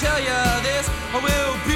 tell you this, I will be.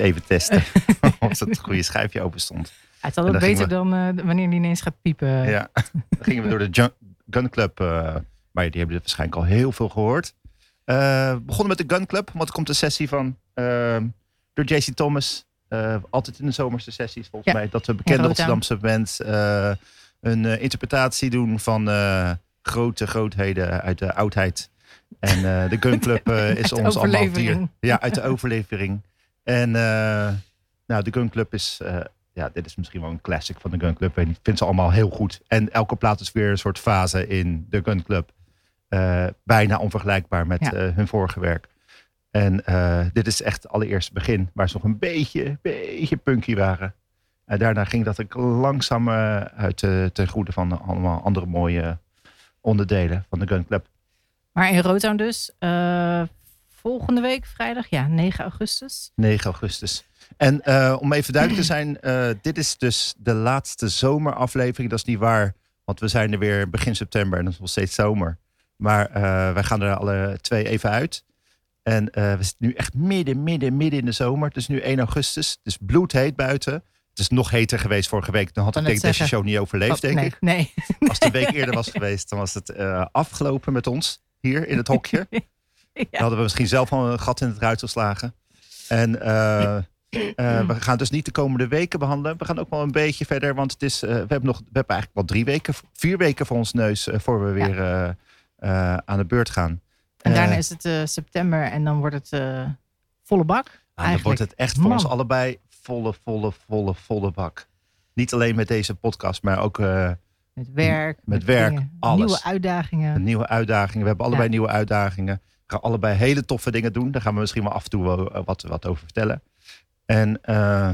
even testen. of dat het goede schijfje open stond. Het is ook beter dan eh, wanneer die ineens gaat piepen. Ja, dan gingen we door de Gun Club. Eh, maar die hebben dit waarschijnlijk al heel veel gehoord. Uh, begonnen met de Gun Club, want er komt een sessie van ehm, door JC Thomas. altijd in de zomerse sessies, volgens mij. Dat we bekende Rotterdamse bands een interpretatie doen van grote grootheden uit de oudheid. En de Gun Club is ons allemaal dier. Ja, uit de overlevering. En eh, nou, de Gun Club is eh, ja, dit is misschien wel een classic van de Gun Club. En ik vind ze allemaal heel goed. En elke plaat is weer een soort fase in de Gun Club. Uh, bijna onvergelijkbaar met hun vorige werk. En uh, dit is echt het allereerste begin, waar ze nog een beetje, beetje punky waren. En daarna ging dat ik langzaam uit ten goede van allemaal andere mooie onderdelen van de Gun Club. Maar in Rotown dus, volgende week vrijdag, ja, 9 augustus. 9 augustus. En eh, om even duidelijk te zijn, eh, dit is dus de laatste zomeraflevering. Dat is niet waar, want we zijn er weer begin september en het is nog steeds zomer. Maar eh, wij gaan er alle twee even uit. En we zitten nu echt midden, midden, midden in de zomer. Het is nu 1 augustus. Het is bloedheet buiten. Het is nog heter geweest vorige week. Dan had ik denk deze show niet overleefd, Oh, denk nee, ik. Nee, Als het een week eerder was geweest, dan was het afgelopen met ons. Hier in het hokje. Dan ja. hadden we misschien zelf al een gat in het ruit geslagen. En eh, eh, we gaan dus niet de komende weken behandelen. We gaan ook wel een beetje verder. Want het is, eh, we, hebben nog, we hebben eigenlijk wel drie weken, vier weken voor ons neus. voor we weer aan de beurt gaan. En daarna is het september en dan wordt het volle bak. nou, dan wordt het echt voor Man. ons allebei volle, volle, volle, volle bak. Niet alleen met deze podcast, maar ook Met werk. Met werk, dingen, alles. Nieuwe uitdagingen. nieuwe uitdagingen. We hebben allebei Ja. nieuwe uitdagingen. Gaan allebei hele toffe dingen doen. Daar gaan we misschien wel af en toe wel, eh, wat, wat over vertellen. En eh,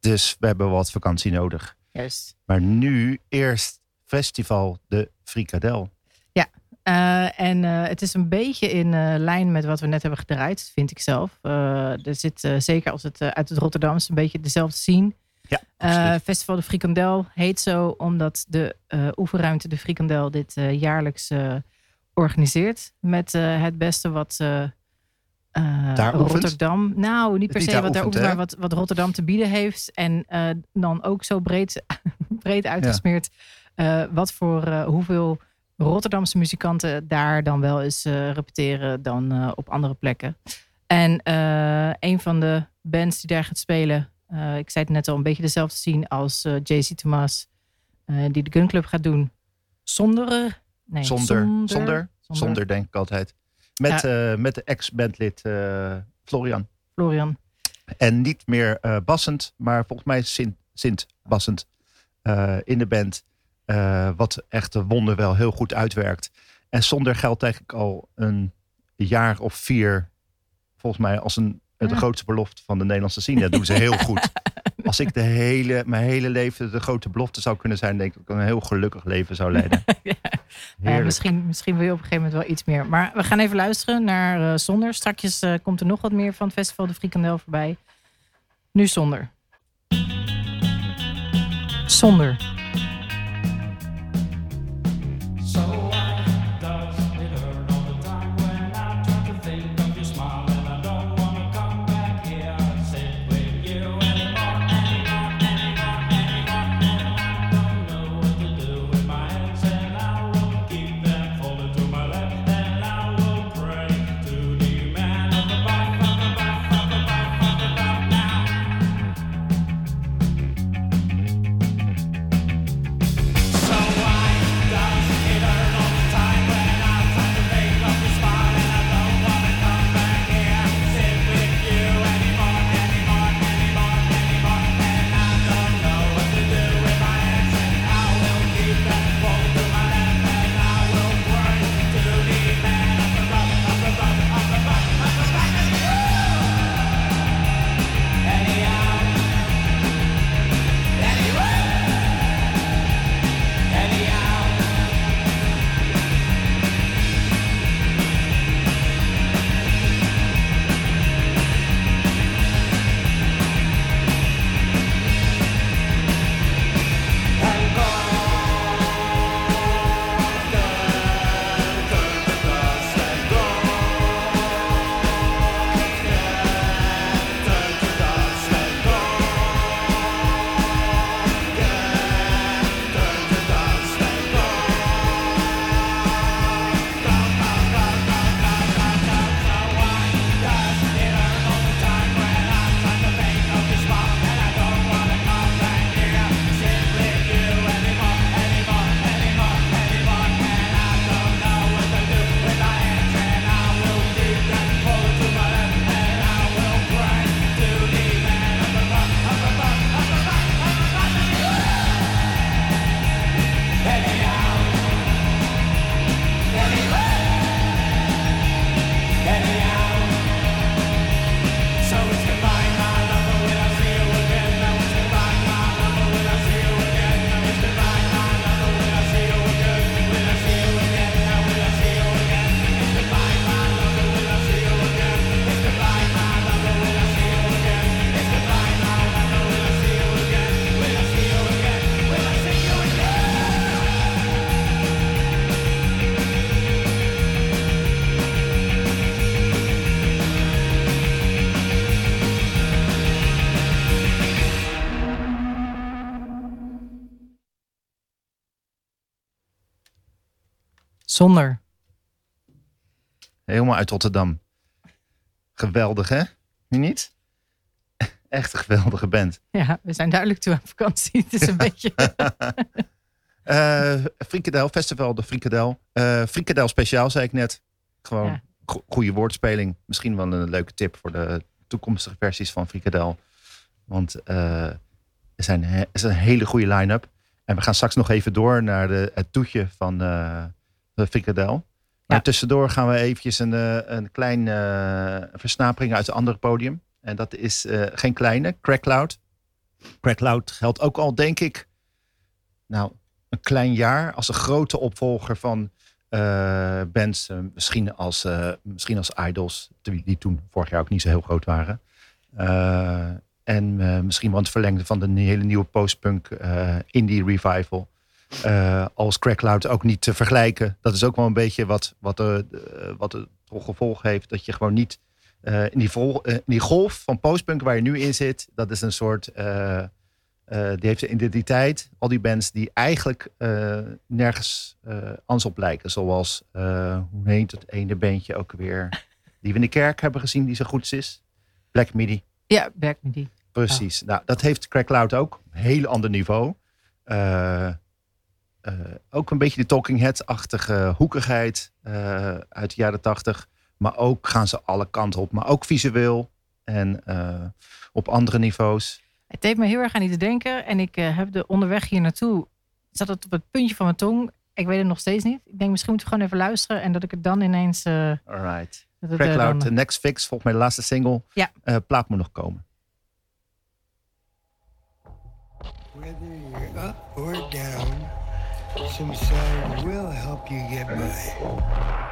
dus we hebben wat vakantie nodig. Juist. Maar nu eerst festival de Frikadel. Eh, en het is een beetje in lijn met wat we net hebben gedraaid, vind ik zelf. Er zit zeker als het uit het Rotterdamse een beetje dezelfde scene. Ja. Festival de Frikandel heet zo omdat de oefenruimte de Frikandel dit jaarlijks organiseert. Met eh, het beste wat eh, eh, oefent? Rotterdam. Nou, niet per se wat daar oefent, maar wat, wat Rotterdam te bieden heeft. En dan ook zo breed, breed uitgesmeerd. wat voor hoeveel Rotterdamse muzikanten daar dan wel eens repeteren dan op andere plekken. En een van de bands die daar gaat spelen, ik zei het net al, een beetje dezelfde scene als JC Thomas, die de Gun Club gaat doen. Zonder, nee, Zonder, zonder, zonder, denk ik altijd. Met, eh, met de ex-bandlid eh, Florian. Florian. En niet meer eh, bassend, maar volgens mij Sint, Sint bassend in de band. Wat echt een wonder wel heel goed uitwerkt. En zonder geldt eigenlijk al een jaar of vier, volgens mij, als een, de Ja. grootste belofte van de Nederlandse scene. Dat doen ze heel goed. Als ik de hele, mijn hele leven de grote belofte zou kunnen zijn, denk ik dat ik een heel gelukkig leven zou leiden. Ja. Misschien, misschien wil je op een gegeven moment wel iets meer. Maar we gaan even luisteren naar eh, Zonder. Strakjes eh, komt er nog wat meer van het Festival de Frikandel voorbij. Nu Zonder. Zonder. Zonder. Helemaal uit Rotterdam. Geweldig, hè? Nu niet? Echt een geweldige band. Ja, we zijn duidelijk toe aan vakantie. Het is een beetje... Eh Frikadel, Festival de Frikadel. Eh Frikadel speciaal, zei ik net. Gewoon Ja. go- goede woordspeling. Misschien wel een leuke tip voor de toekomstige versies van Frikadel. Want eh, er, zijn, er is een hele goede line-up. En we gaan straks nog even door naar de, het toetje van de Frikadel. Maar Ja. tussendoor gaan we eventjes een, eh, een klein eh versnapering uit een ander podium. En dat is eh, geen kleine, Crackloud. Crackloud geldt ook al, denk ik, nou, een klein jaar als een grote opvolger van eh, bands. eh, misschien, als, eh, misschien als Idols, die, toen vorig jaar ook niet zo heel groot waren. Eh, en eh, misschien wel het verlengde van de hele nieuwe postpunk eh, indie revival. Eh, als Crackloud ook niet te vergelijken. Dat is ook wel een beetje wat, wat, de- wat het gevolg heeft. Dat je gewoon niet in, die vol, in die golf van postpunk waar je nu in zit. Dat is een soort... die heeft een identiteit. Al die bands die eigenlijk nergens anders op lijken. Zoals, hoe heet het ene bandje ook weer? Die we in de kerk hebben gezien, die zo goed is. Black Midi. ja, met die. Precies. Nou, dat heeft Crackloud ook. Een heel ander niveau. Eh, ook een beetje de Talking Head-achtige hoekigheid eh, uit de jaren tachtig. Maar ook gaan ze alle kanten op. Maar ook visueel en eh, op andere niveaus. Het deed me heel erg aan die te denken. En ik heb de onderweg hier naartoe... zat het op het puntje van mijn tong. Ik weet het nog steeds niet. Ik denk misschien moeten we gewoon even luisteren. En dat ik het dan ineens... eh, Alright. Crackloud, de Next Fix, volgens mij de laatste single. Ja. Eh, plaat moet nog komen. Whether you're up or down, some side will help you get by.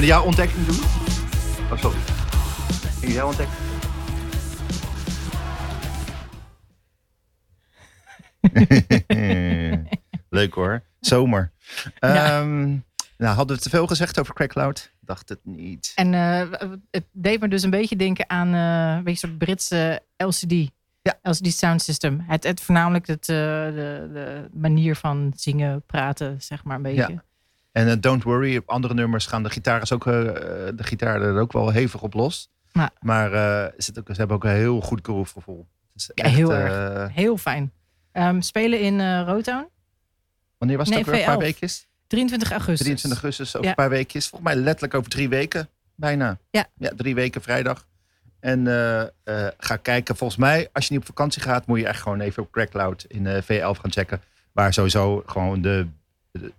We jouw ontdekking doen? Oh, sorry. Ging jouw ontdekking? Leuk hoor. Zomer. Ja. Ehm, nou, hadden we te veel gezegd over Craig Cloud? Dacht het niet. En eh, het deed me dus een beetje denken aan eh, een beetje soort Britse LCD. Ja. LCD Sound System. Het, het voornamelijk het, eh, de, de manier van zingen, praten, zeg maar een beetje. Ja. En eh, Don't Worry, op andere nummers gaan de gitaars ook, eh, de gitaar er ook wel hevig op los. Maar eh, zit ook, ze hebben ook een heel goed is Ja, echt, heel eh, erg. Heel fijn. Ehm, spelen in eh Rotown. Wanneer was het Nee, ook weer? Een paar V11. weekjes? 23 augustus. 23 augustus, over Ja. een paar weekjes. Volgens mij letterlijk over drie weken, bijna. Ja. Ja, drie weken vrijdag. En eh, eh, ga kijken. Volgens mij, als je niet op vakantie gaat, moet je echt gewoon even op Crackloud in eh, V11 gaan checken. Waar sowieso gewoon de-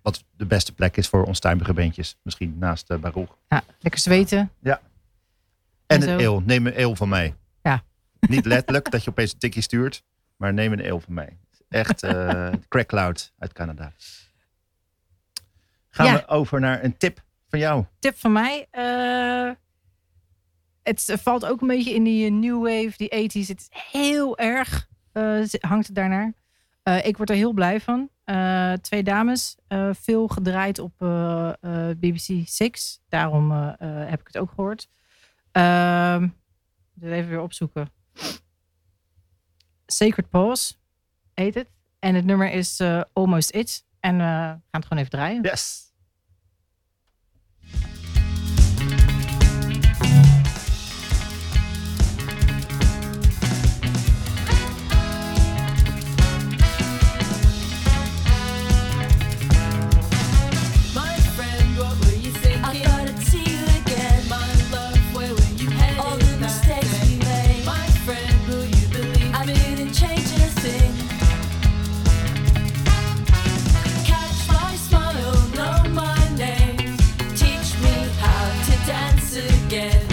wat de beste plek is voor onstuimige beentjes. Misschien naast uh, Baruch. Ja, lekker zweten. En En een eel. Neem een eel van mij. Ja. Niet letterlijk dat je opeens een tikje stuurt. Maar neem een eel van mij. Echt eh Crackloud uit Canada. Gaan Ja. we over naar een tip van jou. Tip van mij. eh, het valt ook een beetje in die eh, new wave, die 80s. Het is heel erg, eh, hangt het daarnaar. Eh, ik word er heel blij van. Eh, twee dames, eh, veel gedraaid op BBC Six. Daarom heb ik het ook gehoord. Ehm, wil even weer opzoeken. Sacred Pause heet het. En het nummer is Almost It. En we gaan het gewoon even draaien. Yes. Again.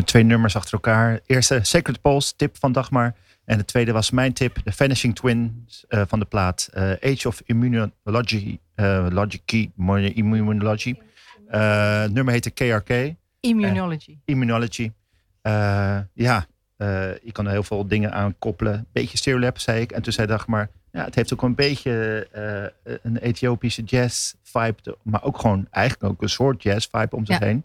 Hoorden twee nummers achter elkaar. De eerste Sacred Pulse, tip van Dagmar. En de tweede was mijn tip, The Vanishing Twins eh, van de plaat eh, Age of Immunology. eh Logic, Immunology. Het nummer heette KRK. Immunology. Immunology. Ja, je kan er heel veel dingen aan koppelen. Beetje stereolab, zei ik. En toen zei Dagmar, ja, het heeft ook een beetje een Ethiopische jazz vibe. Maar ook gewoon eigenlijk ook een soort jazz vibe om zich Ja. heen.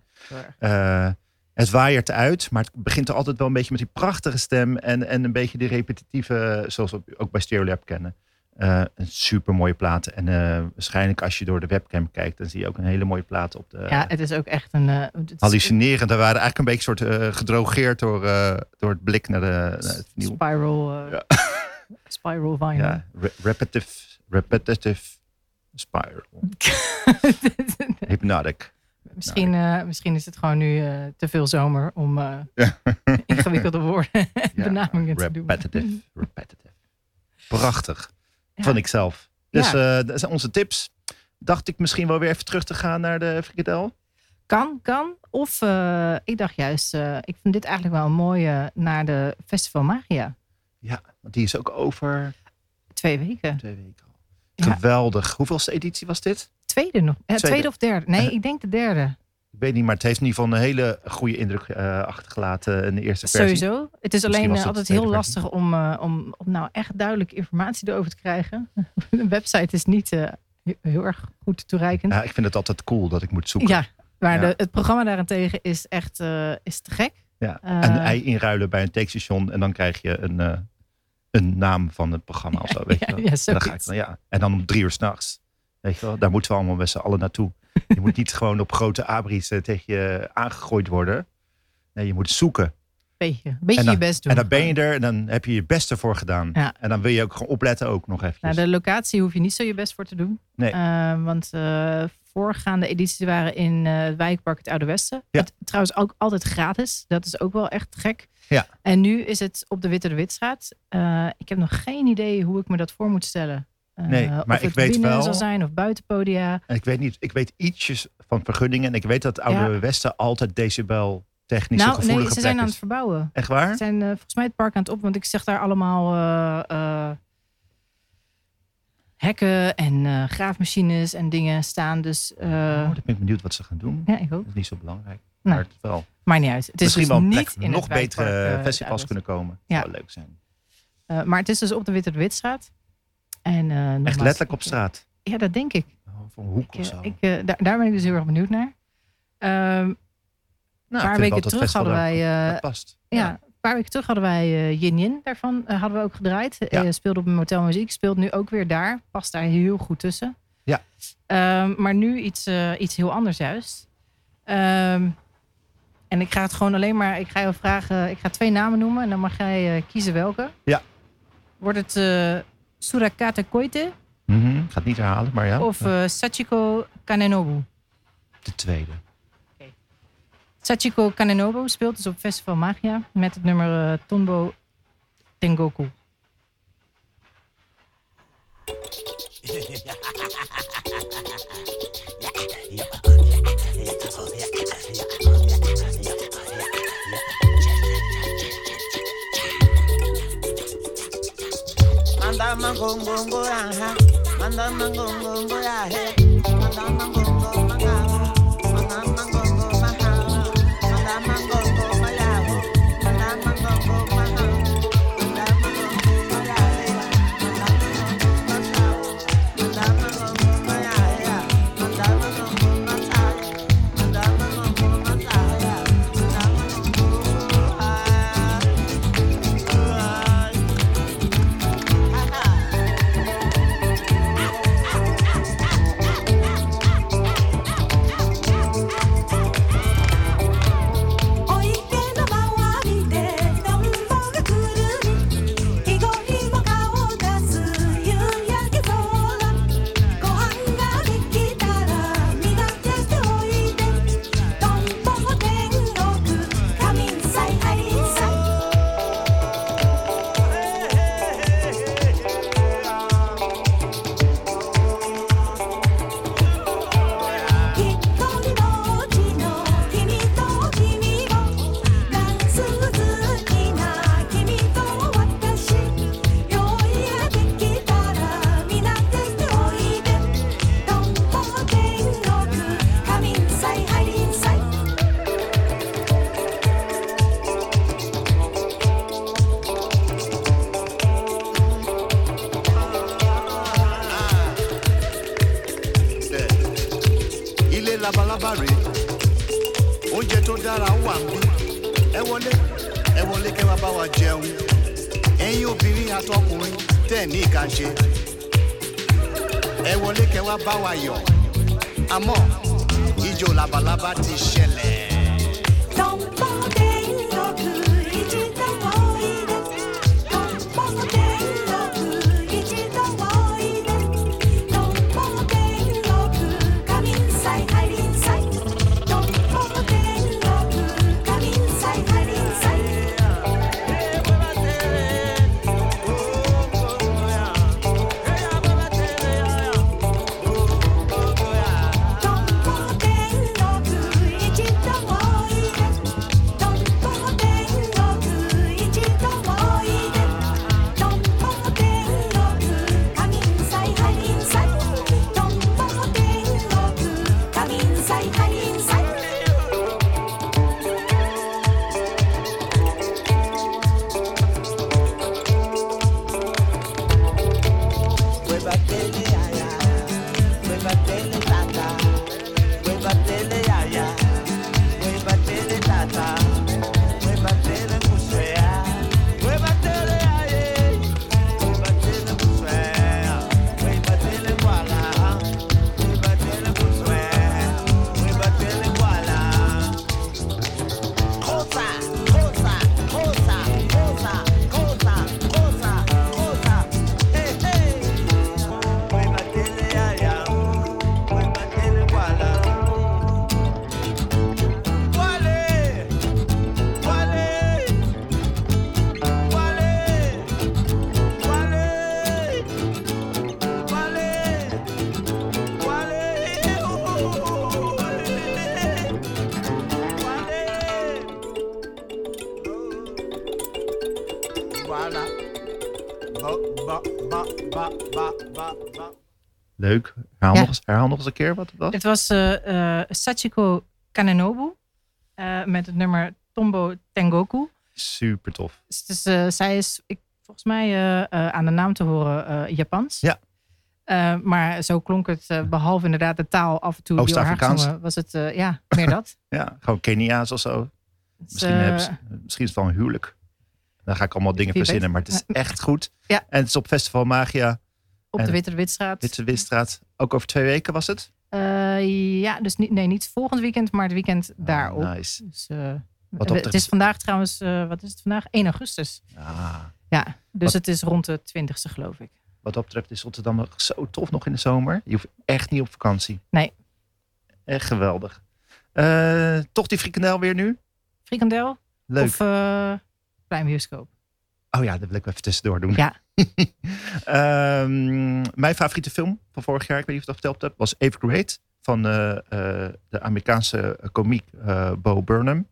Het waaiert uit, maar het begint er altijd wel een beetje met die prachtige stem en, en een beetje die repetitieve, zoals we ook bij Stereolab kennen. Eh, een super mooie plaat. En eh, waarschijnlijk als je door de webcam kijkt, dan zie je ook een hele mooie plaat op de. ja, het is ook echt een... is hallucinerend. We waren eigenlijk een beetje soort gedrogeerd door, door het blik naar, de, naar het nieuw. Spiral, eh, spiral vinyl. Ja, re- repetitive, repetitive spiral. Hypnotic. Misschien, eh, misschien is het gewoon nu eh, te veel zomer om eh, ingewikkelde woorden en benamingen te doen. repetitive, repetitive. Prachtig. Ja. Vond ik zelf. Dus dat zijn onze tips. Dacht ik misschien wel weer even terug te gaan naar de frikadel. Kan, kan. Of ik dacht juist, ik vind dit eigenlijk wel een mooie naar de Festival Magia. Ja, want die is ook over Twee weken. twee weken. Ja. Geweldig. Hoeveelste editie was dit? Tweede nog. Eh, tweede. Tweede. of derde? Nee, Eh. ik denk de derde. Ik weet niet, maar het heeft in ieder geval een hele goede indruk eh, achtergelaten in de eerste versie. Sowieso. Het is alleen het altijd heel versie. lastig om, om, om nou echt duidelijke informatie erover te krijgen. de website is niet he- heel erg goed toereikend. Ja, ik vind het altijd cool dat ik moet zoeken. Ja, maar Ja. De, het programma daarentegen is echt is te gek. Ja. Een ei inruilen bij een takestation en dan krijg je een, een naam van het programma of zo. Weet ja, en, dan ga ik dan, ja. en dan om drie uur s'nachts. Weet je wel, daar moeten we allemaal met z'n allen naartoe. Je moet niet gewoon op grote abris eh, tegen je aangegooid worden. Nee, je moet zoeken. Beetje, een beetje dan, je best doen. En dan ben je er en dan heb je je best ervoor gedaan. Ja. En dan wil je ook gewoon opletten ook nog eventjes. Nou, de locatie hoef je niet zo je best voor te doen. Nee. Eh, want eh, voorgaande edities waren in het wijkpark het Oude Westen. Ja. Het, trouwens ook altijd gratis. Dat is ook wel echt gek. Ja. En nu is het op de Witte de Witstraat. Ik heb nog geen idee hoe ik me dat voor moet stellen. Eh, Nee, of maar ik het weet wel- zal zijn of buiten podia. En ik weet niet, ik weet ietsjes van vergunningen. En ik weet dat het Oude Ja. Westen altijd decibel technisch Nou, nee, ze zijn aan is. het verbouwen. Echt waar? Ze zijn eh, volgens mij het park aan het op, want ik zeg daar allemaal eh, hekken en graafmachines en dingen staan. Dus oh, dan ben ik benieuwd wat ze gaan doen. ja, ik ook. Dat is niet zo belangrijk. Nee. Maar het wel. Maakt niet uit. Het is Misschien dus wel niet plek in nog betere festivals kunnen komen. Ja. zou leuk zijn. Maar het is dus op de Witte Witstraat. En, eh, Echt nogmaals, letterlijk op straat. Ja, dat denk ik. Oh, van een hoek Ik, of eh, zo. ik, eh, daar, daar ben ik dus heel erg benieuwd naar. Ehm, Nou, een paar weken terug hadden wij... past. ja, een paar weken terug hadden wij Yin Yin daarvan. hadden we ook gedraaid. Ja. Speelde op een Motel Muziek. Speelt nu ook weer daar. Past daar heel goed tussen. Ja. Ehm, maar nu iets, iets heel anders juist. Ehm, en ik ga het gewoon alleen maar... Ik ga jou vragen... Ik ga twee namen noemen. En dan mag jij kiezen welke. Ja. Wordt het Surakata Koite Mhm, Ik ga het niet herhalen, maar ja. of eh, Sachiko Kanenobu? de tweede. Sachiko Kanenobu speelt dus op Festival Magia met het nummer eh, Tombo Tengoku. mangongongo, ajá. Manda mangongongo, ajá. Eh. Manda mangongongo. Eh. Leuk. Herhaal, Ja. nog, eens, herhaal nog eens een keer wat het was. Het was eh, eh, Sachiko Kanenobu eh, met het nummer Tombo Tengoku. Super tof. Dus, zij is ik, volgens mij aan de naam te horen Japans. Ja. Maar zo klonk het, eh, behalve inderdaad de taal af en toe Oost-Afrikaans. was het ja, meer dat. Ja, gewoon Kenia's of zo. Dus, Misschien, ze- misschien is het wel een huwelijk. Dan ga ik allemaal dingen weet. verzinnen, maar het is echt goed. Ja. En het is op Festival Magia, op en- de Witte Witstraat. Witte Witstraat. Ook over twee weken was het? Eh, ja, dus niet, nee, niet volgend weekend, maar het weekend daarop. Oh, Nice. Dus, eh, dat het is vandaag trouwens, eh, wat is het vandaag? 1 augustus. Ah, Ja, dus Wat- het is rond de 20ste geloof ik. wat dat betreft is Rotterdam nog zo tof nog in de zomer. Je hoeft echt niet op vakantie. Nee. Echt geweldig. Eh, toch die frikandel weer nu? Frikandel Leuk. of uh, klein bioscoop? Oh ja, dat wil ik even tussendoor doen. Ja. Ehm, mijn favoriete film van vorig jaar, ik weet niet of ik dat verteld heb, was Eighth Grade van eh, eh, de Amerikaanse komiek eh, Bo Burnham.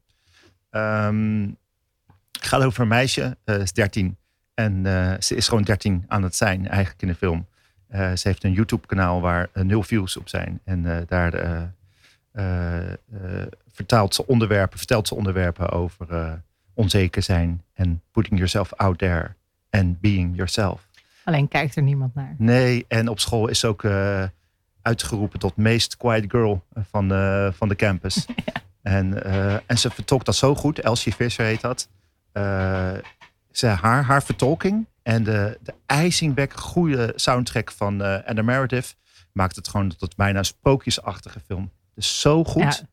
Ehm, het gaat over een meisje, eh is 13. En eh, ze is gewoon 13 aan het zijn, eigenlijk in de film. Eh, ze heeft een YouTube-kanaal waar eh, nul views op zijn. En eh, daar eh, eh, eh, vertaalt ze onderwerpen, vertelt ze onderwerpen over eh, onzeker zijn en putting yourself out there and being yourself. Alleen kijkt er niemand naar. Nee, en op school is ze ook eh, uitgeroepen tot meest quiet girl van, eh, van de campus. En, eh, en ze vertolkt dat zo goed. Elsie Visser heet dat. Eh, ze, haar, haar vertolking en de, de ijzingwekkend goede soundtrack van eh Anna Meredith maakt het gewoon tot bijna een sprookjesachtige film. Dus zo goed. Ja.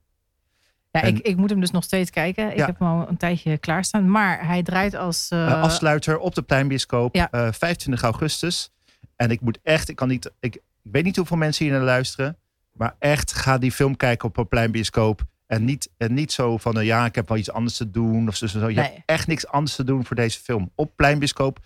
Ja, En- ik, ik moet hem dus nog steeds kijken. Ik Ja. heb hem al een tijdje klaarstaan. Maar hij draait als... eh, Eh, afsluiter op de Pleinbioscoop, Ja. eh, 25 augustus. En ik moet echt, ik kan niet, ik, ik weet niet hoeveel mensen hier naar luisteren, maar echt ga die film kijken op een Pleinbioscoop. En niet, en niet zo van, ja, ik heb wel iets anders te doen. Of zo, zo. Je Nee. hebt echt niks anders te doen voor deze film. Op Pleinbioscoop.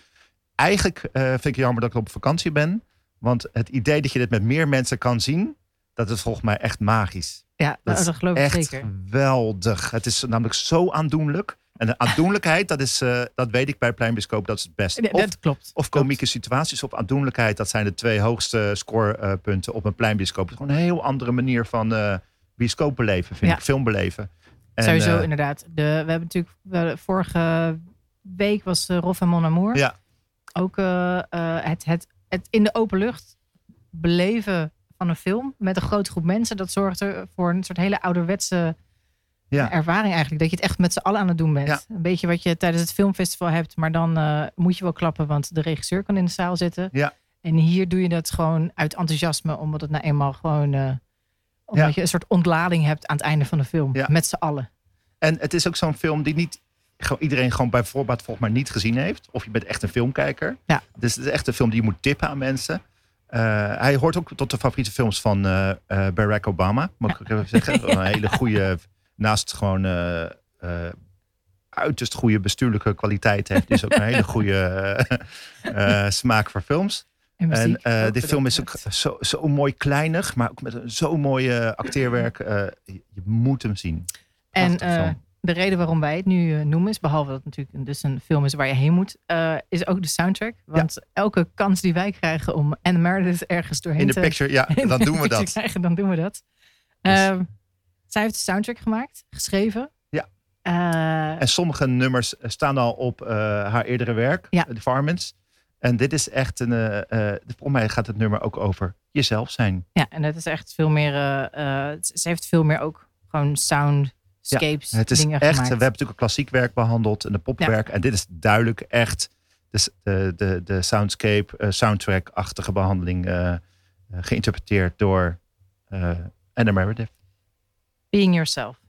Eigenlijk vind ik jammer dat ik op vakantie ben. Want het idee dat je dit met meer mensen kan zien, dat is volgens mij echt magisch. Ja, Dat dat, geloof ik echt zeker. geweldig. Het is namelijk zo aandoenlijk. En de aandoenlijkheid, dat, is, eh, dat weet ik bij Pleinbioscoop, dat is het beste. Of, dat klopt. of komieke situaties of aandoenlijkheid, dat zijn de twee hoogste scorepunten op een Pleinbioscoop. Het is gewoon een heel andere manier van eh bioscoop beleven, vind Ja. ik, film beleven. En, Sowieso eh, inderdaad. De, we hebben natuurlijk... we- vorige week was uh, Rolf en Mon Amour. Ja. Ook het, het, het in de open lucht beleven van een film met een grote groep mensen. Dat zorgt er voor een soort hele ouderwetse Ja. ervaring eigenlijk. Dat je het echt met z'n allen aan het doen bent. Ja. Een beetje wat je tijdens het filmfestival hebt. Maar dan eh, moet je wel klappen, want de regisseur kan in de zaal zitten. Ja. En hier doe je dat gewoon uit enthousiasme, omdat het nou eenmaal gewoon. eh, omdat Ja. je een soort ontlading hebt aan het einde van de film. Met z'n allen. En het is ook zo'n film die niet gewoon iedereen gewoon bij voorbaat volgens mij niet gezien heeft. Of je bent echt een filmkijker. Ja. Dus het is echt een film die je moet tippen aan mensen. Eh, hij hoort ook tot de favoriete films van eh, eh, Barack Obama. Moet ik even zeggen. Een hele goede, naast gewoon uiterst goede bestuurlijke kwaliteit heeft. Dus ook een hele goede smaak voor films. En, En dit film is ook zo, zo mooi kleinig, maar ook met een zo mooi eh, acteerwerk. Je, moet hem zien. En Prachtig. De reden waarom wij het nu eh, noemen is, behalve dat het natuurlijk een- dus een film is waar je heen moet, eh, is ook de soundtrack. Want elke kans die wij krijgen om Anne Meredith ergens doorheen In de te picture, ja, in dan de doen we dat. Krijgen, dan doen we dat. Dus- Ehm, zij heeft de soundtrack gemaakt, geschreven. Ja. Eh, En sommige nummers staan al op haar eerdere werk, Ja. de Farmans. En dit is echt een. voor mij gaat het nummer ook over jezelf zijn. ja, en het is echt veel meer. ze heeft veel meer ook gewoon Het is echt. We hebben natuurlijk een klassiek werk behandeld en de popwerk. En dit is duidelijk echt de, de, de, de soundscape, eh, soundtrack-achtige behandeling eh, eh, geïnterpreteerd door Anna Meredith. Being yourself.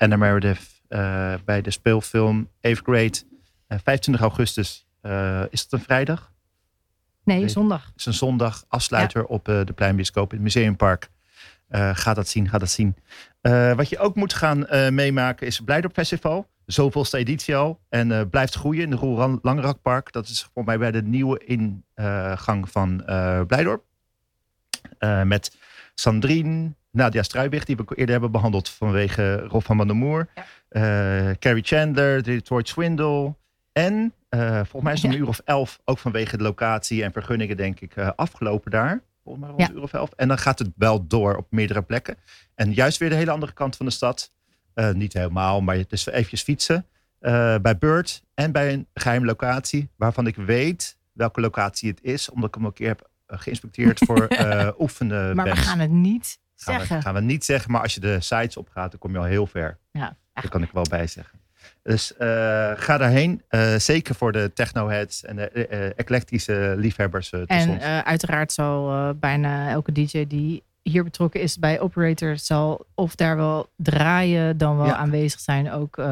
Anna Meredith eh, bij de speelfilm Eighth Grade. Eh, 25 augustus. eh, is het een vrijdag? Nee, zondag. Het is een zondag. Afsluiter op eh, de Pleinbioscoop in het Museumpark. Ga dat zien, ga dat zien. Wat je ook moet gaan meemaken is het Blijdorp Festival. Zoveelste editie al. En blijft groeien in de Roel Langerakpark. Dat is voor mij bij de nieuwe ingang van eh Blijdorp. Met Sandrine, Nadia Struijbig, die we eerder hebben behandeld vanwege Rob van Mandemoer. Eh Carrie Chandler, Detroit Swindle. En eh, volgens mij is het om een uur of elf, ook vanwege de locatie en vergunningen, denk ik, eh, afgelopen daar. Volgens mij rond Ja. een uur of elf. En dan gaat het wel door op meerdere plekken. En juist weer de hele andere kant van de stad. Niet helemaal, maar het is eventjes fietsen. Bij Beurt en bij een geheime locatie, waarvan ik weet welke locatie het is, omdat ik hem een keer heb geïnspecteerd voor oefenen. Maar we gaan het niet Gaan we, zeggen. gaan we niet zeggen, maar als je de sites opgaat, dan kom je al heel ver. Ja, Dat kan ik wel bij zeggen. Dus eh, ga daarheen. Eh, zeker voor de technoheads en de eh, eclectische liefhebbers. En uiteraard zal bijna elke DJ die hier betrokken is bij Operator, zal of daar wel draaien, dan wel Ja. aanwezig zijn. Ook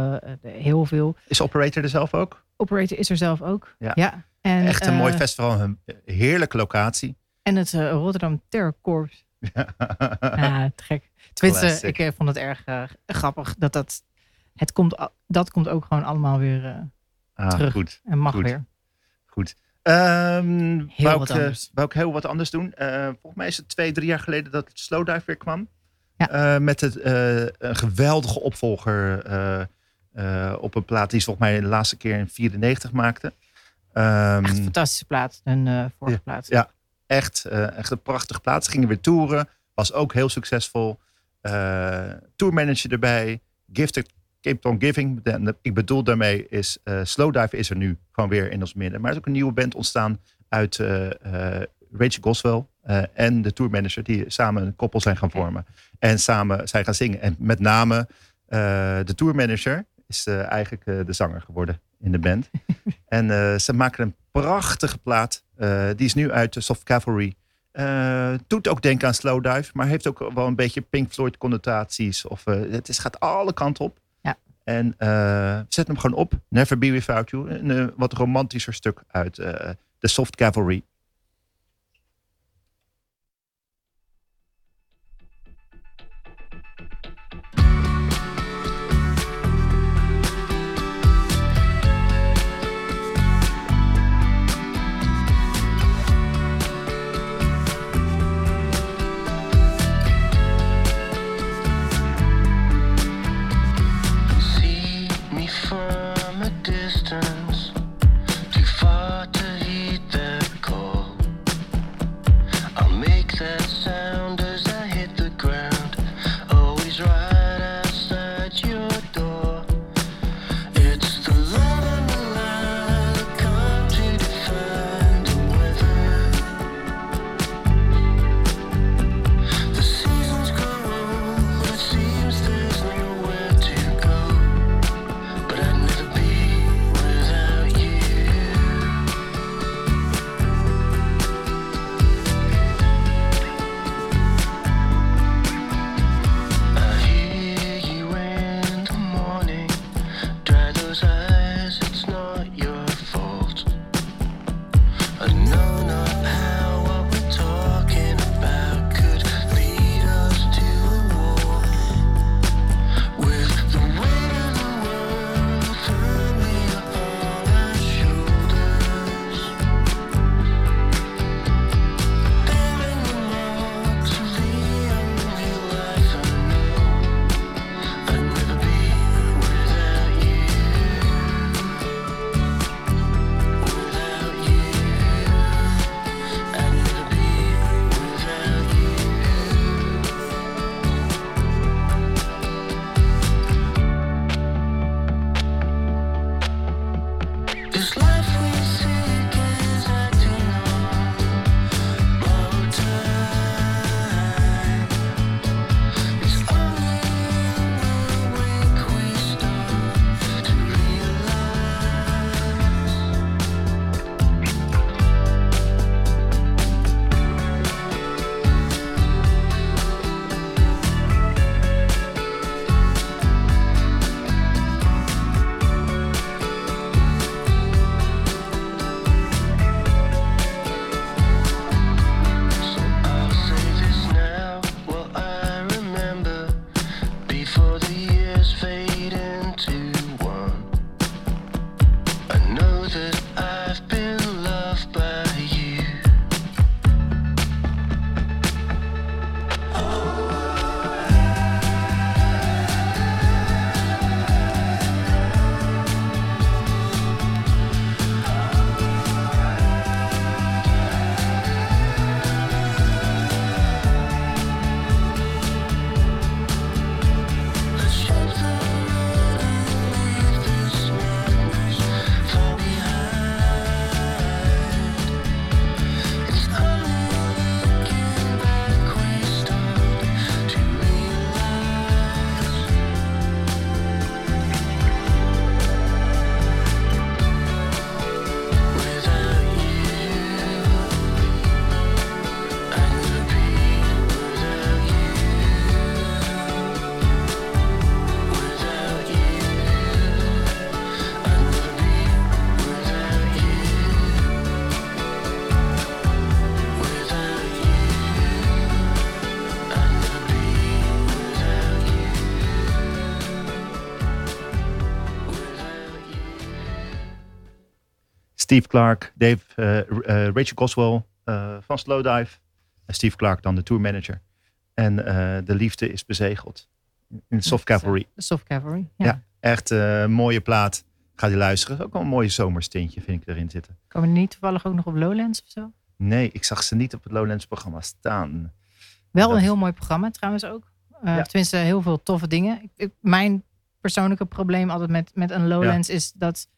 heel veel. Is Operator er zelf ook? Operator is er zelf ook. Ja. En, Echt een mooi festival. Een heerlijke locatie. En het Rotterdam Terror Corps. Ja, te gek. Tenminste, ik eh, vond het erg eh, grappig dat dat. Het komt, dat komt ook gewoon allemaal weer eh, Ah, terug. Goed. En mag goed. weer. Goed. Heel wou, wat ik, anders. wou ik heel wat anders doen. Volgens mij is het twee, drie jaar geleden dat Slowdive weer kwam. Ja. Met het, een geweldige opvolger op een plaat die ze volgens mij de laatste keer in 94 maakte. Ehm, Echt een fantastische plaat. Een vorige plaat. ja. Echt, eh, echt een prachtige plaat. Ze gingen weer toeren. Was ook heel succesvol. Eh tourmanager erbij. Gifted kept on giving. Ik bedoel daarmee is eh, Slowdive is er nu gewoon weer in ons midden. Maar er is ook een nieuwe band ontstaan uit Rachel Goswell en de tourmanager die samen een koppel zijn gaan vormen. En samen zijn gaan zingen. En met name eh, de tourmanager is eigenlijk de zanger geworden in de band. en ze maken een prachtige plaat. Eh, die is nu uit de Soft Cavalry. Eh, doet ook denken aan Slowdive, maar heeft ook wel een beetje Pink Floyd connotaties. Of, eh, het is, gaat alle kanten op. Ja. En zet hem gewoon op. Never Be Without You. Een wat romantischer stuk uit de Soft Cavalry. Steve Clark, Dave, eh, eh, Rachel Goswell eh, van Slowdive. En Steve Clark dan de tourmanager. En eh, de liefde is bezegeld. In Soft Cavalry. Soft Cavalry. Ja, Ja. echt mooie plaat. Ga die luisteren. Ook wel een mooie zomerstintje vind ik erin zitten. Komen die niet toevallig ook nog op Lowlands of zo? Nee, ik zag ze niet op het Lowlands programma staan. Wel Dat- een heel mooi programma trouwens ook. Ja. Tenminste, heel veel toffe dingen. Ik, ik- mijn persoonlijke probleem altijd met, met een Lowlands is dat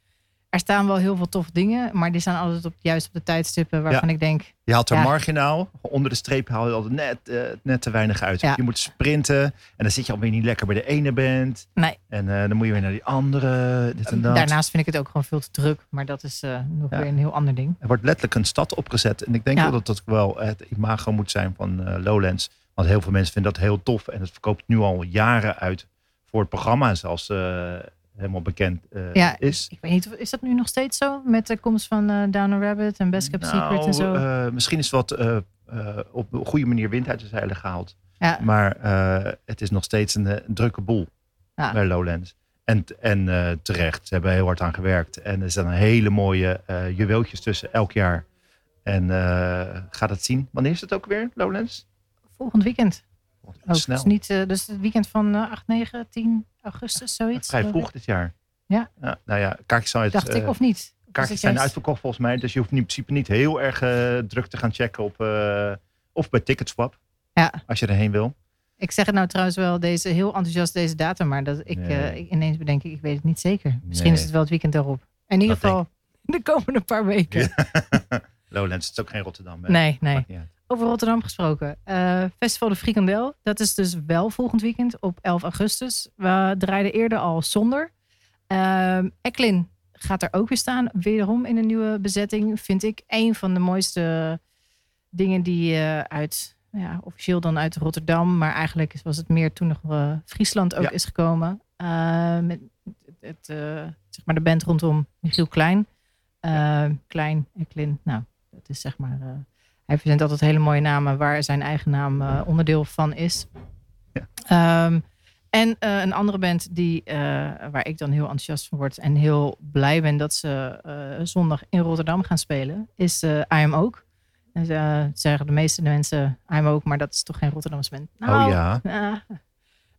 er staan wel heel veel toffe dingen, maar die staan altijd op, juist op de tijdstippen waarvan Ja. ik denk, Je haalt er Ja. marginaal. Onder de streep haal je altijd net, eh, net te weinig uit. Ja. Je moet sprinten. En dan zit je alweer niet lekker bij de ene band. nee, En eh, dan moet je weer naar die andere. Dit en dat. daarnaast vind ik het ook gewoon veel te druk, maar dat is eh, nog weer een heel ander ding. Er wordt letterlijk een stad opgezet. En ik denk wel dat dat wel het imago moet zijn van eh, Lowlands. Want heel veel mensen vinden dat heel tof. En het verkoopt nu al jaren uit voor het programma. Zelfs eh, helemaal bekend eh, Ja, is. Ik weet niet, of- is dat nu nog steeds zo met de komst van eh Down a Rabbit en Best Kept Secret en zo? Nou, eh, misschien is wat op een goede manier wind uit de zeilen gehaald. ja, Maar het is nog steeds een, een drukke boel Ja. bij Lowlands. En, en terecht, ze hebben heel hard aan gewerkt. En er staan hele mooie juweeltjes tussen elk jaar. En gaat het zien. Wanneer is het ook weer, Lowlands? volgend weekend. Ook. Snel. Dus, niet, dus het weekend van eh, 8, 9, 10 augustus, zoiets. Vrij vroeg dit jaar. Ja. nou ja, kaartjes zijn, uit, Dacht ik eh, of niet? Kaartjes zijn uitverkocht volgens mij. Dus je hoeft in principe niet heel erg eh, druk te gaan checken op... eh, of bij Ticketswap, Ja, als je erheen wil. ik zeg het nou trouwens wel deze, heel enthousiast deze datum, maar dat ik, Nee. ik ineens bedenk, ik weet het niet zeker. Misschien Nee. is het wel het weekend daarop. In ieder geval de komende paar weken. Lowlands, het is ook geen Rotterdam. hè? Nee, nee. Over Rotterdam gesproken. Eh, Festival de Frikandel. Dat is dus wel volgend weekend op 11 augustus. We draaiden eerder al zonder. Ehm Eklin gaat er ook weer staan. Wederom in een nieuwe bezetting. Vind ik een van de mooiste dingen die eh, uit, ja, officieel dan uit Rotterdam. Maar eigenlijk was het meer toen nog eh, Friesland ook Ja. is gekomen. Met het, zeg maar de band rondom Michiel Klein. Eh, Klein, Eklin. Nou, dat is zeg maar... hij verzint altijd hele mooie namen waar zijn eigen naam eh, onderdeel van is. Ja. Ehm, en eh, een andere band die, eh, waar ik dan heel enthousiast van word en heel blij ben dat ze zondag in Rotterdam gaan spelen, is I Am Ook. En ze zeggen de meeste mensen I Am Ook, maar dat is toch geen Rotterdamse band? Nou, oh ja, eh,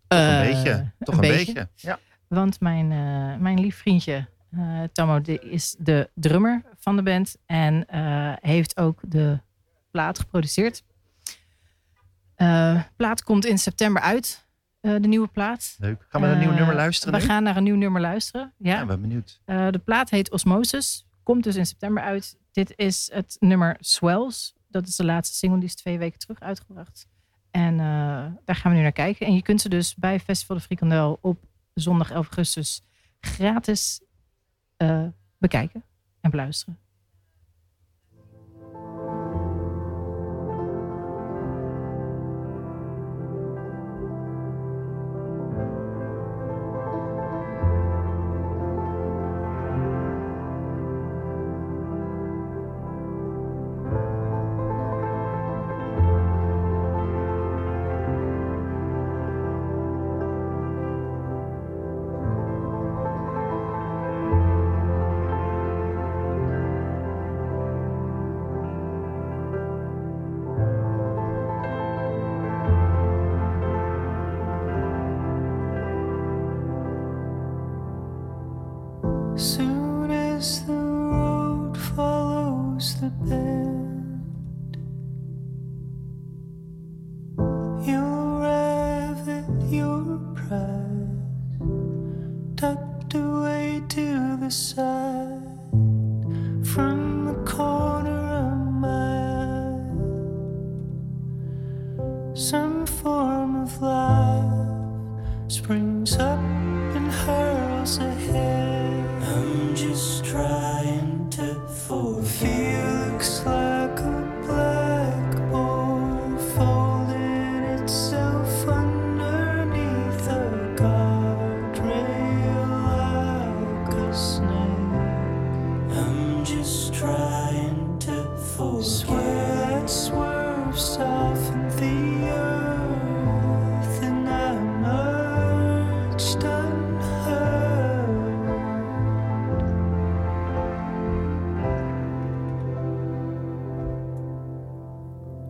toch een beetje. Toch een, beetje. Ja. want mijn, mijn lief vriendje, Tammo, is de drummer van de band. En heeft ook de plaat geproduceerd. Eh plaat komt in september uit, eh, de nieuwe plaat. Leuk. Gaan we naar een nieuw Eh, nummer luisteren We nu? gaan naar een nieuw nummer luisteren. Ja. Ja, ben benieuwd. De plaat heet Osmosis. Komt dus in september uit. Dit is het nummer Swells. Dat is de laatste single. Die is twee weken terug uitgebracht. En daar gaan we nu naar kijken. En je kunt ze dus bij Festival de Frikandel op zondag 11 augustus gratis bekijken en beluisteren.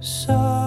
So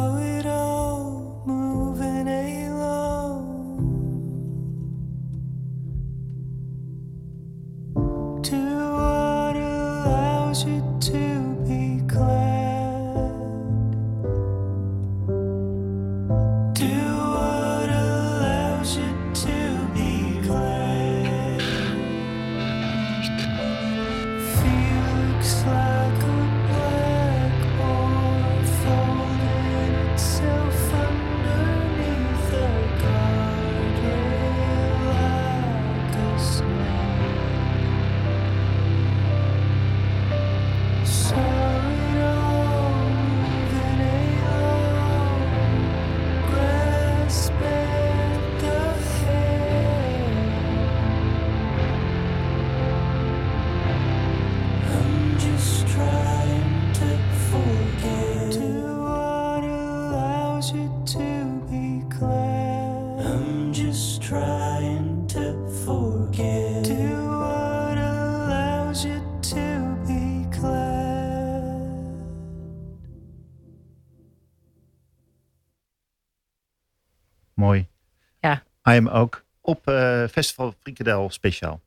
Ja. I am ook op eh, Festival Frikadel speciaal.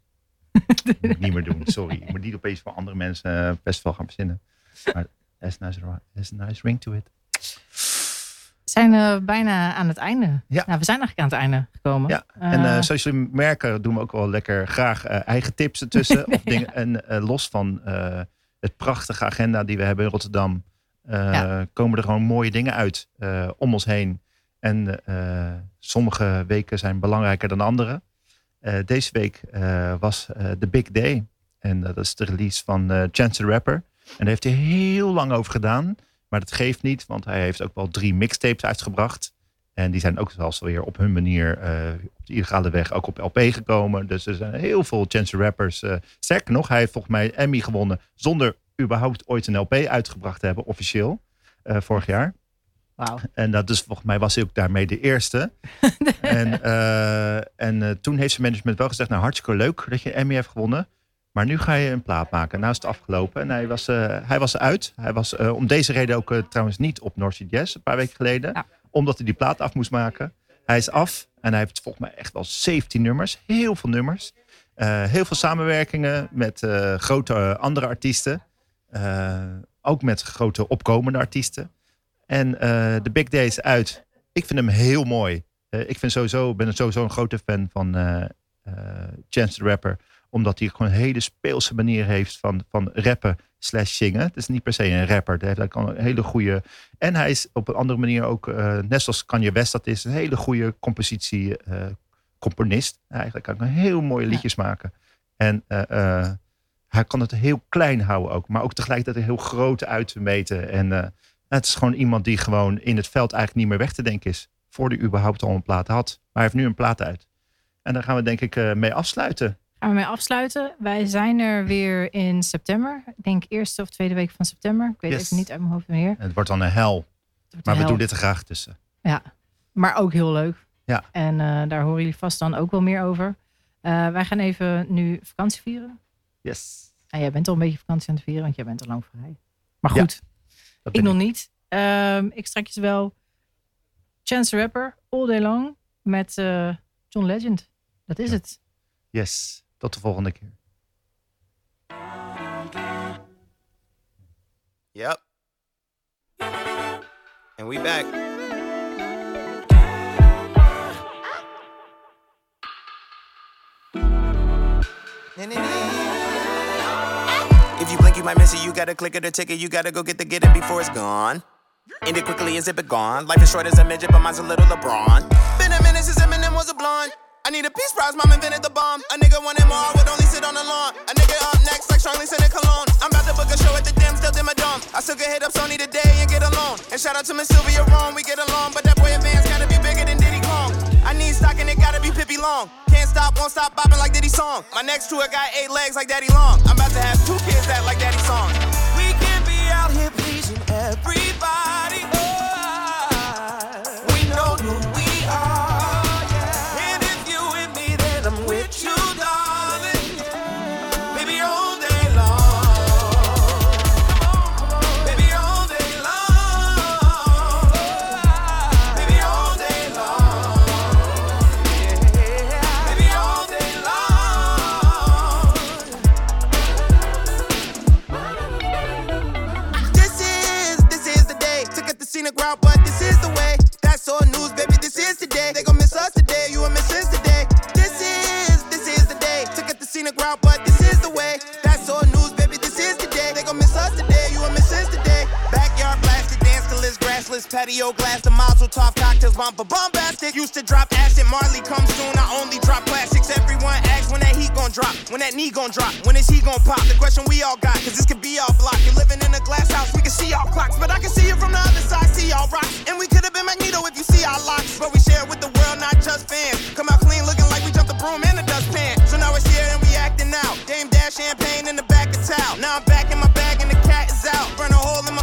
moet ik niet meer doen, sorry. Ik moet niet opeens voor andere mensen eh, festival gaan verzinnen. Maar a nice, a nice ring to it. We zijn eh, bijna aan het einde. Ja. Nou, we zijn eigenlijk aan het einde gekomen. Ja, en zoals jullie merken doen we ook wel lekker graag eigen tips ertussen. of dingen, En los van het prachtige agenda die we hebben in Rotterdam, Ja. komen er gewoon mooie dingen uit om ons heen. En eh, sommige weken zijn belangrijker dan andere. Eh, deze week eh, was The Big Day. En dat is de release van Chance the Rapper. En daar heeft hij heel lang over gedaan. Maar dat geeft niet, want hij heeft ook wel drie mixtapes uitgebracht. En die zijn ook zelfs weer op hun manier op de illegale weg ook op LP gekomen. Dus er zijn heel veel Chance the Rappers. sterker nog, hij heeft volgens mij Emmy gewonnen zonder überhaupt ooit een LP uitgebracht te hebben, officieel, vorig jaar. En dat dus volgens mij was hij ook daarmee de eerste. en eh, en eh, toen heeft zijn management wel gezegd, nou hartstikke leuk dat je Emmy heeft gewonnen. Maar nu ga je een plaat maken. Nou is het afgelopen. En hij was, eh, hij was uit. Hij was om deze reden ook trouwens niet op North Sea Jazz een paar weken geleden. Ja. Omdat hij die plaat af moest maken. Hij is af en hij heeft volgens mij echt wel 17 nummers. Heel veel nummers. Heel veel samenwerkingen met grote andere artiesten. Ook met grote opkomende artiesten. En eh, de Big Day is uit. Ik vind hem heel mooi. Eh, ik vind sowieso, ben sowieso een grote fan van eh Chance the Rapper. Omdat hij gewoon een hele speelse manier heeft van, van rappen slash zingen. Het is niet per se een rapper. Hij heeft een hele goede... En hij is op een andere manier ook, eh, net zoals Kanye West dat is, een hele goede compositie eh, componist. Eigenlijk kan hij heel mooie liedjes maken. En hij kan het heel klein houden ook. Maar ook tegelijkertijd heel groot uit te meten. En het is gewoon iemand die gewoon in het veld eigenlijk niet meer weg te denken is. Voor hij überhaupt al een plaat had. Maar hij heeft nu een plaat uit. En daar gaan we denk ik eh, mee afsluiten. Gaan we mee afsluiten. Wij zijn er weer in september. Ik denk eerste of tweede week van september. Ik weet Yes. even niet uit mijn hoofd. En het wordt dan een hel. Het Maar we hel. doen dit er graag tussen. Ja, maar ook heel leuk. Ja. En eh, daar horen jullie vast dan ook wel meer over. Eh, wij gaan even nu vakantie vieren. Yes. En jij bent al een beetje vakantie aan het vieren, want jij bent al lang vrij. Maar Ja, goed, Dat ik nog niet. Ehm, ik straks wel Chance the Rapper, All Day Long, met eh, John Legend. Dat is het. Yes. Tot de volgende keer. Yep. And we back. If you blink, you might miss it. You gotta click it or ticket. You gotta go get the get it before it's gone. End it quickly zip it gone. Life is short as a midget, but mine's a little LeBron. Been a minute since Eminem was a blonde. I need a peace prize, mom invented the bomb. A nigga wanted more, would only sit on the lawn. A nigga up next, like strongly scented cologne. I'm about to book a show at the Dim, still dim a dome. I still get hit up Sony today and get alone. And shout out to Miss Sylvia Rome, we get along. But that boy advance gotta be bigger than Diddy Kong. I need stock and it gotta be Pippi Long. Can't stop, won't stop bopping like Diddy song. My next tour got eight legs like Daddy Long. I'm about to have two kids that like Daddy song. Tasteless patio glass, the mazel tov cocktails bomb bombastic. Used to drop acid, Marley comes soon. I only drop plastics. Everyone asks when that heat gon' drop, when that knee gon' drop, when is he gon' pop? The question we all got, cause this could be all block. You're living in a glass house, we can see all clocks, but I can see it from the other side. See all rocks, and we could have been Magneto if you see our locks, but we share with the world, not just fans. Come out clean, looking like we jumped the broom and the dustpan. So now we're here and we acting out. Dame dash champagne in the back of town. Now I'm back in my bag and the cat is out. Burn a hole in my